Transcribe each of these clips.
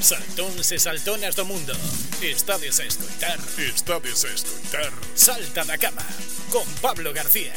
Saltóns e saltonas do mundo. Estades a escoitar Estades a escoitar Salta da cama Con Pablo García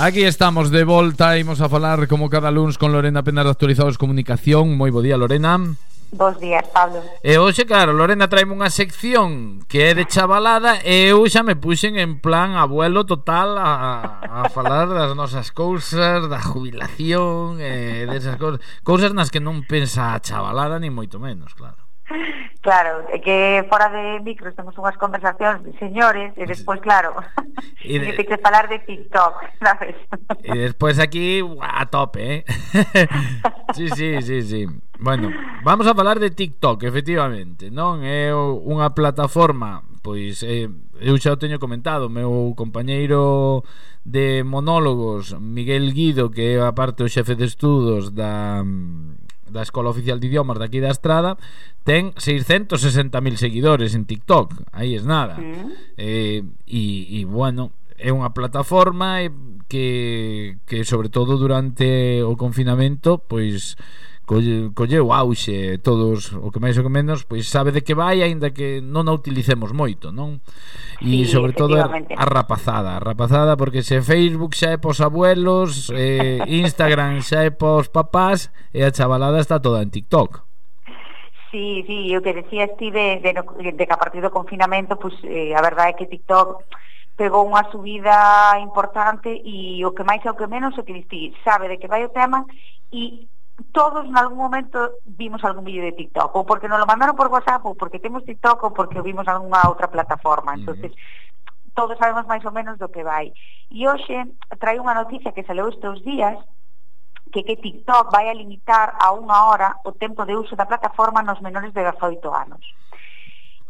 Aquí estamos de volta, imos a falar como cada luns con Lorena Penas de Actualizados Comunicación. Moi bo día, Lorena. Bos días, Pablo. E hoxe, claro, Lorena traime unha sección que é de chavalada e eu xa me puxen en plan abuelo total a, a falar das nosas cousas, da jubilación, e desas cousas, cousas nas que non pensa a chavalada, ni moito menos, claro. Claro, é que fora de micros temos unhas conversacións de señores e despois, claro, e de... que falar de TikTok, sabes? E despois aquí a tope, eh? sí, sí, sí, sí. Bueno, vamos a falar de TikTok, efectivamente, non? É unha plataforma, pois, eh, eu xa o teño comentado, meu compañeiro de monólogos, Miguel Guido, que é a parte o xefe de estudos da da Escola Oficial de Idiomas daqui da Estrada ten 660.000 seguidores en TikTok, aí es nada. Mm. Eh, e, e bueno, é unha plataforma que, que sobre todo durante o confinamento pois colle, colleu auxe todos o que máis ou que menos, pois sabe de que vai aínda que non a utilicemos moito, non? E sí, sobre todo a rapazada, a rapazada porque se Facebook xa é pos abuelos, eh, Instagram xa é pos papás e a chavalada está toda en TikTok. Sí, sí, o que decía ti de, de, de que a partir do confinamento, pois, eh, a verdade é que TikTok pegou unha subida importante e o que máis e o que menos o que diste sabe de que vai o tema e todos en algún momento vimos algún vídeo de TikTok, ou porque nos lo mandaron por WhatsApp, ou porque temos TikTok, ou porque vimos algunha outra plataforma. entonces uh -huh. todos sabemos máis ou menos do que vai. E hoxe trae unha noticia que saleu estes días, que que TikTok vai a limitar a unha hora o tempo de uso da plataforma nos menores de 18 anos.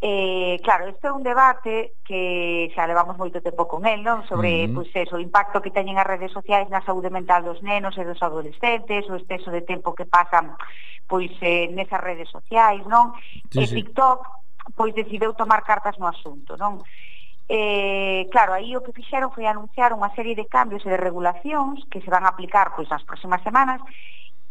Eh, claro, este é un debate que xa levamos moito tempo con el, non? Sobre, uh -huh. pois, eso, o impacto que teñen as redes sociais na saúde mental dos nenos e dos adolescentes, o exceso de tempo que pasan, pois, eh, nesas redes sociais, non? Sí, eh, e TikTok, sí. pois, decideu tomar cartas no asunto, non? Eh, claro, aí o que fixeron foi anunciar unha serie de cambios e de regulacións que se van a aplicar, pois, nas próximas semanas,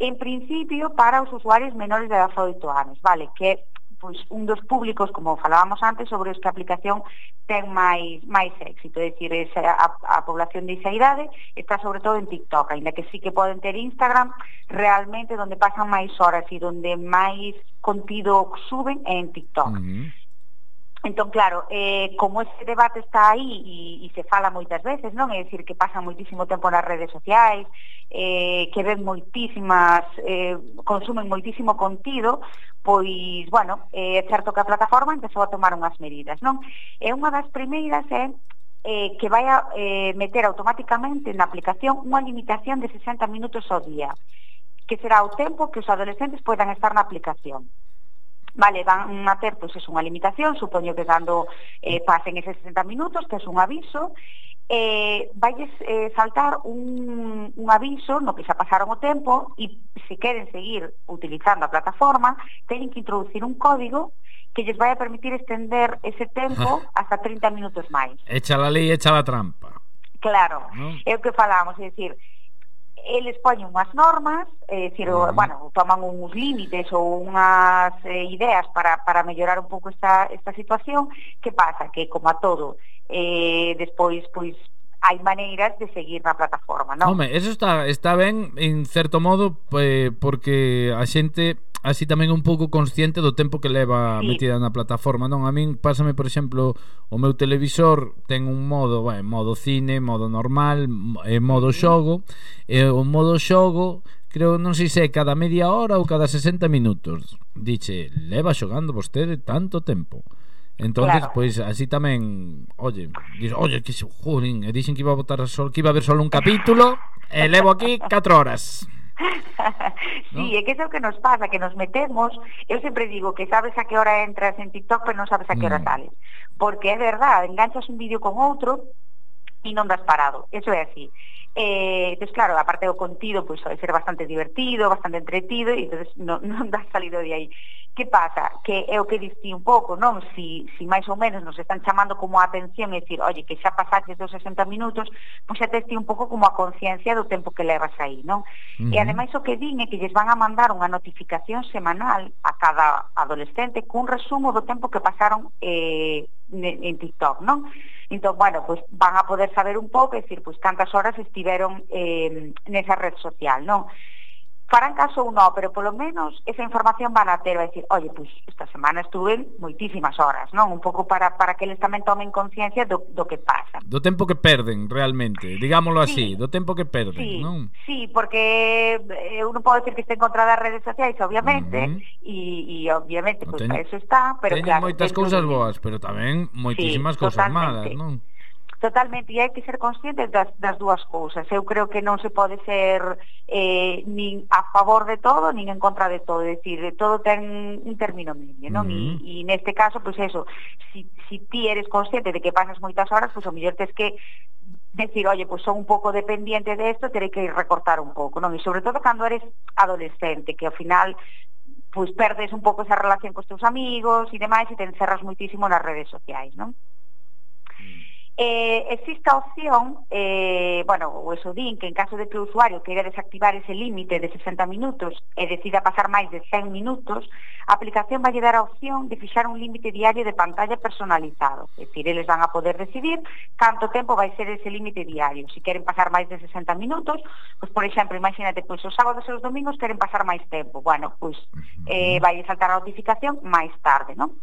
en principio para os usuarios menores de 18 anos, vale, que pois un dos públicos, como falábamos antes, sobre os que a aplicación ten máis máis éxito, é dicir, esa, a, a población de esa idade está sobre todo en TikTok, aínda que sí que poden ter Instagram, realmente donde pasan máis horas e donde máis contido suben é en TikTok. Uh -huh Entón, claro, eh, como ese debate está aí e, e se fala moitas veces, non? É dicir, que pasa moitísimo tempo nas redes sociais, eh, que ven moitísimas, eh, consumen moitísimo contido, pois, bueno, eh, é eh, certo que a plataforma empezou a tomar unhas medidas, non? E unha das primeiras é eh, que vai a eh, meter automáticamente na aplicación unha limitación de 60 minutos ao día, que será o tempo que os adolescentes poidan estar na aplicación. Vale, van a ter pois, pues, unha limitación, supoño que cando eh, pasen eses 60 minutos, que é un aviso, eh, valles eh, saltar un, un aviso no que xa pasaron o tempo e se queren seguir utilizando a plataforma teñen que introducir un código que lles vai a permitir estender ese tempo hasta 30 minutos máis. Echa la lei, echa la trampa. Claro, ¿no? é o que falamos, é dicir, eles poñen unhas normas, é decir, uh -huh. bueno, toman uns límites ou unhas eh, ideas para, para mellorar un pouco esta, esta situación, que pasa? Que, como a todo, eh, despois, pois, hai maneiras de seguir na plataforma, non? Home, eso está, está ben, en certo modo, eh, porque a xente así tamén un pouco consciente do tempo que leva sí. metida na plataforma, non? A min pásame, por exemplo, o meu televisor ten un modo, bueno, modo cine, modo normal, e eh, modo xogo, e o modo xogo creo, non sei se cada media hora ou cada 60 minutos. Diche, leva xogando vostede tanto tempo. Entonces, claro. pois pues, así tamén, oye, dice, oye, que se, jolín, e dixen que iba a botar sol, que iba a ver solo un capítulo, e levo aquí 4 horas. sí, ¿no? é que é o que nos pasa, que nos metemos, eu sempre digo que sabes a que hora entras en TikTok, pero non sabes a que hora mm. sales. Porque é verdade, enganchas un vídeo con outro e non das parado. Eso é así. Eh, entonces, claro, aparte do contido, pois pues, vai ser bastante divertido, bastante entretido, e entonces non, non das salido de aí. Que pasa? Que é o que diste un pouco, non? Si, si máis ou menos nos están chamando como a atención e dicir, oye, que xa pasaches dos 60 minutos, pois xa teste un pouco como a conciencia do tempo que levas aí, non? Uh -huh. E ademais o que din é que lles van a mandar unha notificación semanal a cada adolescente cun resumo do tempo que pasaron eh, en TikTok, non? Entón, bueno, pues van a poder saber un pouco, é dicir, pues, cantas horas estiveron eh, nesa red social, non? farán caso ou non, pero polo menos esa información van a ter, vai decir, oye, pois pues, esta semana estuve moitísimas horas, non? Un pouco para, para que eles tamén tomen conciencia do, do que pasa. Do tempo que perden, realmente, digámoslo así, sí, do tempo que perden, sí, non? Sí, porque eh, eu non podo decir que este en contra das redes sociais, obviamente, uh -huh. e, e obviamente, pois, pues, para eso está, pero teñen claro... moitas cousas boas, pero tamén moitísimas sí, cousas malas, non? Totalmente, e hai que ser conscientes das, das dúas cousas. Eu creo que non se pode ser eh, nin a favor de todo, nin en contra de todo. É dicir, todo ten un término medio, non? Mm. E, e neste caso, pois pues eso, si, si ti eres consciente de que pasas moitas horas, pois pues, o mellor tes que decir, oye, pues son un pouco dependiente de esto, terei que recortar un pouco, non? E sobre todo cando eres adolescente, que ao final pois pues, perdes un pouco esa relación cos teus amigos e demais e te encerras moitísimo nas redes sociais, non? Mm Eh, existe a opción, eh, bueno, o eso din, que en caso de que o usuario queira desactivar ese límite de 60 minutos e decida pasar máis de 100 minutos, a aplicación vai dar a opción de fixar un límite diario de pantalla personalizado. É dicir, eles van a poder decidir canto tempo vai ser ese límite diario. Se queren pasar máis de 60 minutos, pois, por exemplo, imagínate, pois os sábados e os domingos queren pasar máis tempo. Bueno, pois eh, vai saltar a notificación máis tarde, non?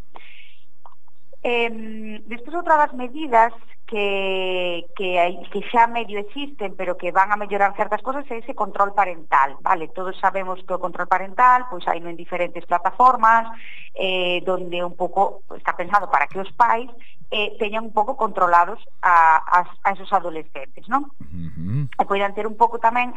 Eh, despois outra das medidas que, que, que xa medio existen pero que van a mellorar certas cosas é ese control parental vale todos sabemos que o control parental pois hai en diferentes plataformas eh, donde un pouco está pensado para que os pais eh, teñan un pouco controlados a, a, a esos adolescentes non? Uh -huh. e poidan ter un pouco tamén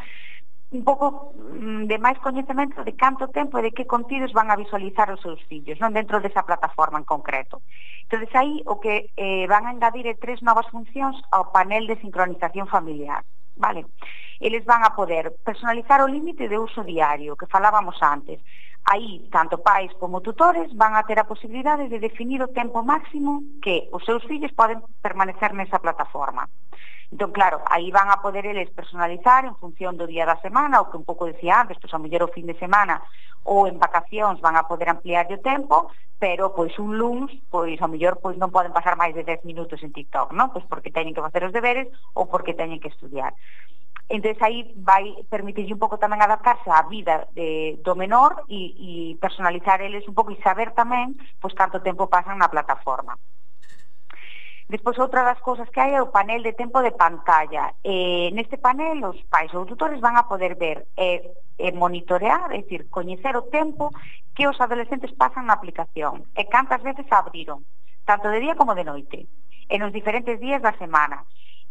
un pouco mm, de máis coñecemento de canto tempo e de que contidos van a visualizar os seus fillos, non dentro desa plataforma en concreto. Entón, aí o que eh, van a engadir é tres novas funcións ao panel de sincronización familiar. Vale? Eles van a poder personalizar o límite de uso diario que falábamos antes. Aí, tanto pais como tutores van a ter a posibilidade de definir o tempo máximo que os seus fillos poden permanecer nesa plataforma. Entón, claro, aí van a poder eles personalizar en función do día da semana, o que un pouco decía antes, pois a mellor o fin de semana ou en vacacións van a poder ampliar o tempo, pero pois un luns, pois a mellor pois non poden pasar máis de 10 minutos en TikTok, non? Pois porque teñen que facer os deberes ou porque teñen que estudiar. Entón, aí vai permitirlle un pouco tamén adaptarse á vida de, do menor e, e personalizar eles un pouco e saber tamén pois canto tempo pasan na plataforma. Despois outra das cousas que hai é o panel de tempo de pantalla. Eh, neste panel os pais ou tutores van a poder ver e eh, eh, monitorear, é dicir, coñecer o tempo que os adolescentes pasan na aplicación e cantas veces abriron, tanto de día como de noite, e nos diferentes días da semana.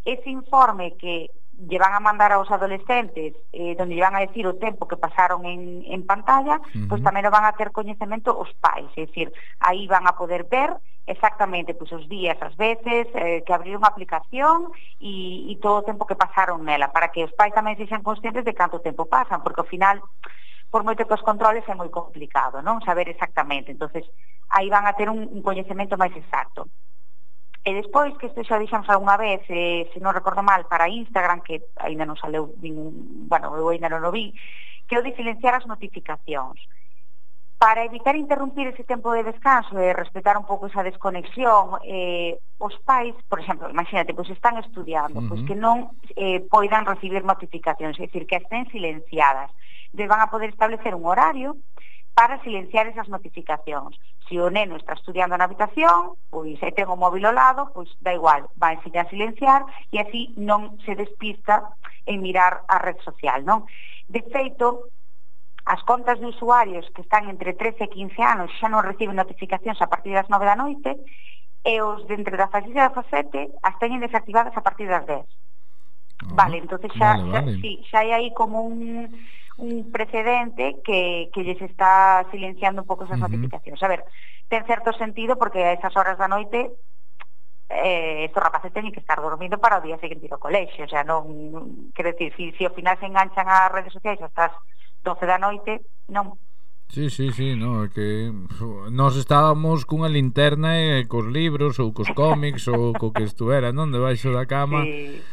Ese informe que lle van a mandar aos adolescentes eh, donde lle van a decir o tempo que pasaron en, en pantalla, uh -huh. pois tamén o van a ter coñecemento os pais, é dicir, aí van a poder ver exactamente pois, os días, as veces, eh, que abriron a aplicación e, e todo o tempo que pasaron nela, para que os pais tamén sexan conscientes de canto tempo pasan, porque ao final por moito que os controles é moi complicado, non? Saber exactamente. entonces aí van a ter un, un coñecemento máis exacto. E despois que este xa dixan xa unha vez, eh, se non recordo mal, para Instagram, que aínda non saleu ningún, bueno, eu aínda non o vi, que o de silenciar as notificacións. Para evitar interrumpir ese tempo de descanso e respetar un pouco esa desconexión, eh, os pais, por exemplo, imagínate, pois están estudiando, uh -huh. pois que non eh, poidan recibir notificacións, é dicir, que estén silenciadas. Entón, van a poder establecer un horario para silenciar esas notificacións se o neno está estudiando na habitación, pois e ten o móvil ao lado, pois da igual, vai a silenciar e así non se despista en mirar a red social, non? De feito, as contas de usuarios que están entre 13 e 15 anos xa non reciben notificacións a partir das 9 da noite e os de entre da e da facete as teñen desactivadas a partir das 10. Ah, vale, entonces xa, vale, vale. xa, sí, xa hai aí como un un precedente que, que lles está silenciando un pouco esas uh -huh. notificacións. A ver, ten certo sentido porque a esas horas da noite eh, estos rapaces teñen que estar dormindo para o día seguinte ir ao colexio, o sea, non, quero decir, se si, si ao final se enganchan ás redes sociais hasta as 12 da noite, non, Sí, sí, sí, no, é que nós estábamos cunha linterna e cos libros ou cos cómics ou co que estuvera, non, debaixo da cama. Sí.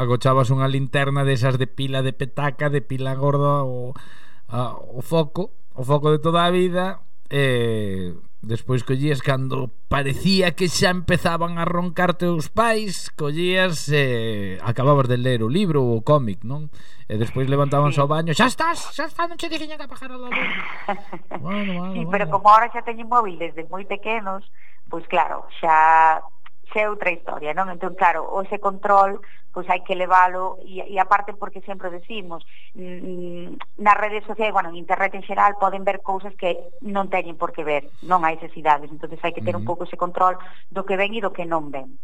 Agochabas unha linterna desas de pila de petaca, de pila gorda o a, o foco, o foco de toda a vida e eh, Despois collías cando parecía que xa empezaban a roncar teus pais, collías e eh, acababas de ler o libro ou o cómic, non? E despois levantaban sí. ao baño, xa estás, xa estás, non che dixen que apagar a luz. bueno, bueno, sí, bueno. pero como ahora xa teñen móvil desde moi pequenos, pois claro, xa que é outra historia, non? Entón, claro, o ese control pois hai que leválo e, e aparte porque sempre decimos mm, nas redes sociais, bueno, en internet en xeral poden ver cousas que non teñen por que ver, non hai necesidades, entonces hai que ter uh -huh. un pouco ese control do que ven e do que non ven.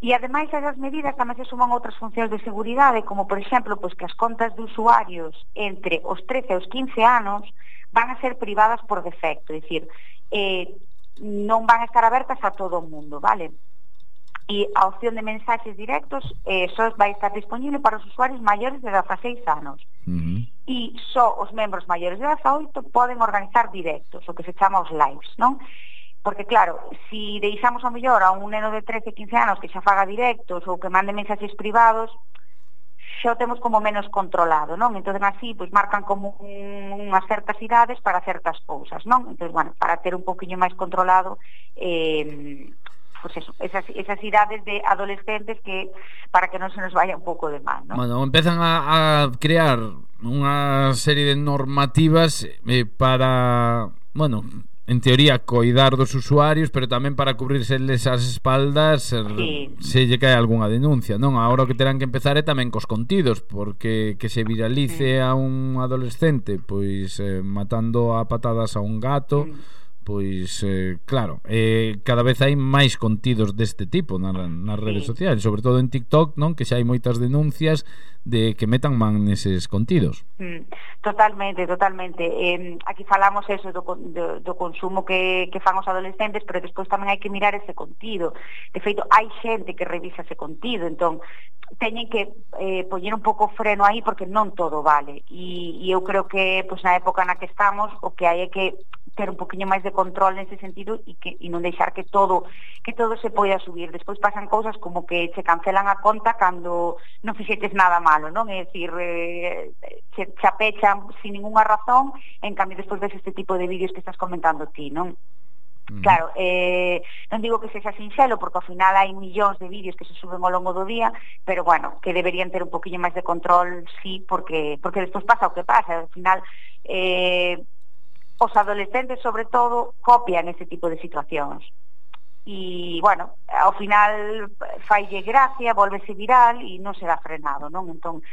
E ademais a esas medidas tamén se suman outras funcións de seguridade, como por exemplo, pois que as contas de usuarios entre os 13 e os 15 anos van a ser privadas por defecto, é dicir, eh, non van a estar abertas a todo o mundo, vale? E a opción de mensaxes directos eh, só vai estar disponible para os usuarios maiores de 16 anos. Uh -huh. E só os membros maiores de 18 poden organizar directos, o que se chama os lives, non? Porque claro, si deixamos a mellor a un neno de 13, 15 anos que xa faga directos ou que mande mensaxes privados, xa o temos como menos controlado, non? Entón así pois marcan como un, unhas certas idades para certas cousas, non? Entón, bueno, para ter un poquinho máis controlado eh, pues eso, esas, esas idades de adolescentes que para que non se nos vaya un pouco de mal, non? Bueno, empezan a, a crear unha serie de normativas eh, para, bueno, en teoría, coidar dos usuarios, pero tamén para cubrirse esas espaldas er, sí. se lle cae algunha denuncia, non? Agora o que terán que empezar é tamén cos contidos, porque que se viralice a un adolescente, pois eh, matando a patadas a un gato... Mm. Pois, eh, claro, eh, cada vez hai máis contidos deste tipo na, nas redes sí. sociais, sobre todo en TikTok, non? Que xa hai moitas denuncias de que metan man neses contidos. Mm, totalmente, totalmente. Eh, aquí falamos eso do, do, do consumo que, que fan os adolescentes, pero despois tamén hai que mirar ese contido. De feito, hai xente que revisa ese contido, entón, teñen que eh, poñer un pouco freno aí porque non todo vale. E, e eu creo que pois, na época na que estamos, o que hai é que ter un poquinho máis de de control nese sentido e que e non deixar que todo que todo se poida subir. Despois pasan cousas como que che cancelan a conta cando non fixetes nada malo, non? É dicir, eh, che, che apechan sin ninguna razón, en cambio despois ves este tipo de vídeos que estás comentando ti, non? Claro, eh, non digo que sexa sinxelo, porque ao final hai millóns de vídeos que se suben ao longo do día, pero bueno, que deberían ter un poquinho máis de control, sí, porque, porque despois pasa o que pasa, ao final... Eh, os adolescentes, sobre todo, copian ese tipo de situacións. E, bueno, ao final falle gracia, volvese viral e non será frenado, non? Entón,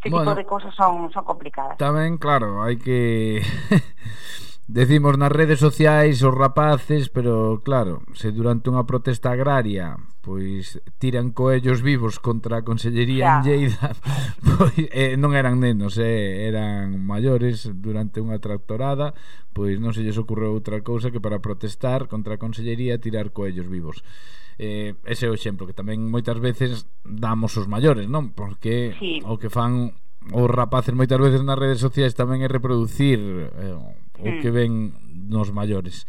este bueno, tipo de cosas son, son complicadas. Tamén, claro, hai que... Decimos nas redes sociais os rapaces, pero claro, se durante unha protesta agraria pois tiran coellos vivos contra a Consellería yeah. en Lleida, pois eh, non eran nenos, eh, eran maiores durante unha tractorada, pois non se lles ocorreu outra cousa que para protestar contra a Consellería tirar coellos vivos. Eh, ese é o exemplo que tamén moitas veces damos os maiores, non? Porque sí. o que fan os rapaces moitas veces nas redes sociais tamén é reproducir eh, o hmm. que ven nos maiores.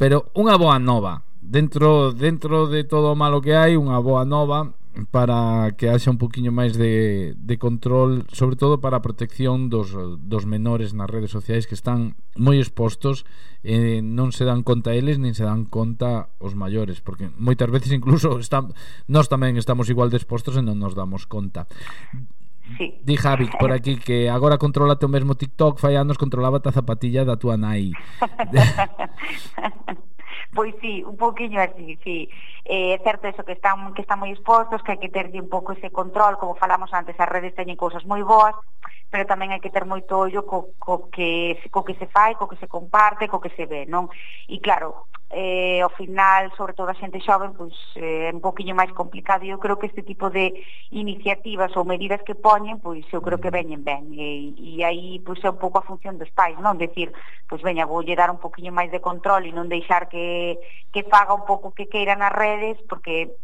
Pero unha boa nova, dentro dentro de todo o malo que hai, unha boa nova para que haxa un poquinho máis de, de control, sobre todo para a protección dos, dos menores nas redes sociais que están moi expostos e eh, non se dan conta eles nin se dan conta os maiores porque moitas veces incluso están, nós tamén estamos igual de expostos e non nos damos conta Sí. Di Javi por aquí que agora controlate o mesmo TikTok fai anos controlaba a zapatilla da tua nai Pois sí, un poquinho así, sí. Eh, é certo eso que están que están moi expostos, que hai que ter un pouco ese control, como falamos antes, as redes teñen cousas moi boas, pero tamén hai que ter moito ollo co, co, que, co que se fai, co que se comparte, co que se ve, non? E claro, eh, ao final, sobre todo a xente xoven, pois, eh, é un poquinho máis complicado. Eu creo que este tipo de iniciativas ou medidas que poñen, pois eu creo que mm. veñen ben. E, e aí pois, é un pouco a función dos pais, non? Decir, pois veña, voulle dar un poquinho máis de control e non deixar que, que faga un pouco que queira nas redes, porque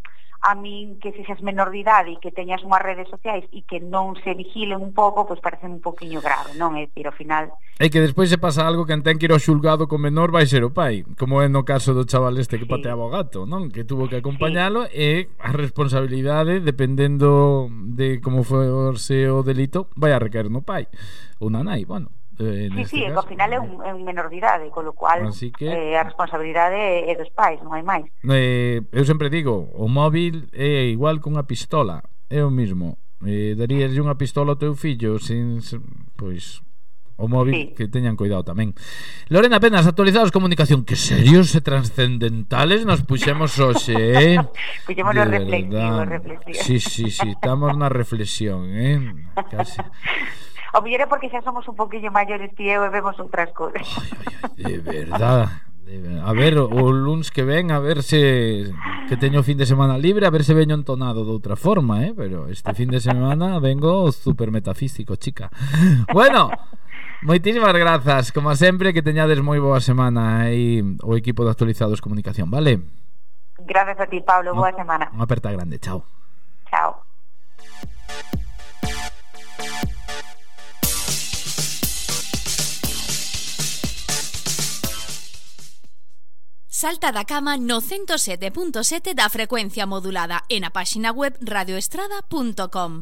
a min que se xas menor de idade e que teñas unhas redes sociais e que non se vigilen un pouco, pois parece un poquinho grave, non? É dicir, ao final... É que despois se pasa algo que ten que ir ao xulgado con menor vai ser o pai, como é no caso do chaval este que sí. pateaba o gato, non? Que tuvo que acompañalo sí. e a responsabilidade, dependendo de como foi o seu delito, vai a recaer no pai ou na nai, bueno. Eh, sí, sí, caso. ao final é un, é un menor de idade, con lo cual Así que... eh, a responsabilidade é dos pais, non hai máis. Eh, eu sempre digo, o móvil é igual que unha pistola, é o mismo. Eh, darías unha pistola ao teu fillo sin, sin pois o móvil sí. que teñan cuidado tamén. Lorena apenas actualizados comunicación, que serios e transcendentales nos puxemos hoxe, eh? puxemos nos reflexivo, reflexivo. Sí, sí, sí, estamos na reflexión, eh? Casi. O mellor é porque xa somos un poquillo maiores que eu e vemos outras cousas. De verdad. A ver, o luns que ven, a ver se que teño fin de semana libre, a ver se veño entonado de outra forma, eh, pero este fin de semana vengo super metafísico, chica. Bueno, Moitísimas grazas, como sempre, que teñades moi boa semana aí eh, o equipo de Actualizados Comunicación, vale? Gracias a ti, Pablo, boa semana. Unha aperta grande, chao. Chao. Salta da cama no 107.7 da frecuencia modulada e na páxina web radioestrada.com.